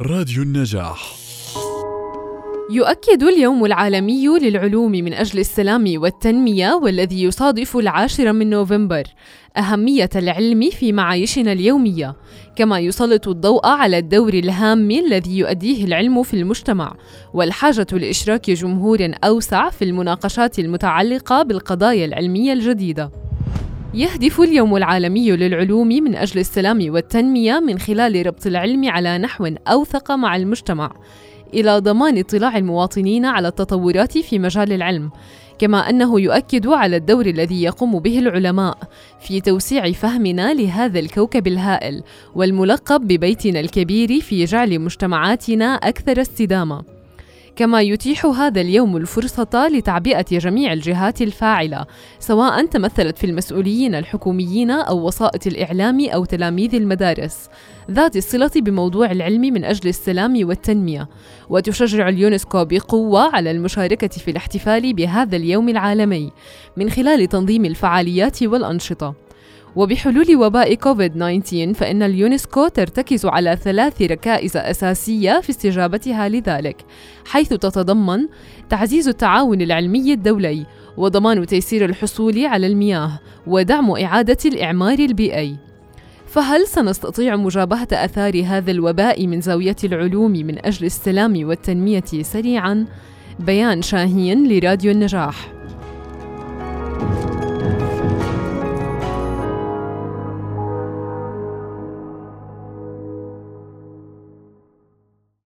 راديو النجاح يؤكد اليوم العالمي للعلوم من أجل السلام والتنمية والذي يصادف العاشر من نوفمبر أهمية العلم في معايشنا اليومية، كما يسلط الضوء على الدور الهام الذي يؤديه العلم في المجتمع، والحاجة لإشراك جمهور أوسع في المناقشات المتعلقة بالقضايا العلمية الجديدة. يهدف اليوم العالمي للعلوم من أجل السلام والتنمية من خلال ربط العلم على نحو أوثق مع المجتمع إلى ضمان اطلاع المواطنين على التطورات في مجال العلم كما أنه يؤكد على الدور الذي يقوم به العلماء في توسيع فهمنا لهذا الكوكب الهائل والملقب ببيتنا الكبير في جعل مجتمعاتنا أكثر استدامة. كما يتيح هذا اليوم الفرصة لتعبئة جميع الجهات الفاعلة سواء تمثلت في المسؤولين الحكوميين أو وسائط الإعلام أو تلاميذ المدارس. ذات الصلة بموضوع العلم من أجل السلام والتنمية. وتشجع اليونسكو بقوة على المشاركة في الاحتفال بهذا اليوم العالمي من خلال تنظيم الفعاليات والأنشطة. وبحلول وباء كوفيد-19 فإن اليونسكو ترتكز على ثلاث ركائز أساسية في استجابتها لذلك حيث تتضمن تعزيز التعاون العلمي الدولي وضمان تيسير الحصول على المياه ودعم إعادة الإعمار البيئي فهل سنستطيع مجابهة آثار هذا الوباء من زاوية العلوم من أجل السلام والتنمية سريعاً؟ بيان شاهين لراديو النجاح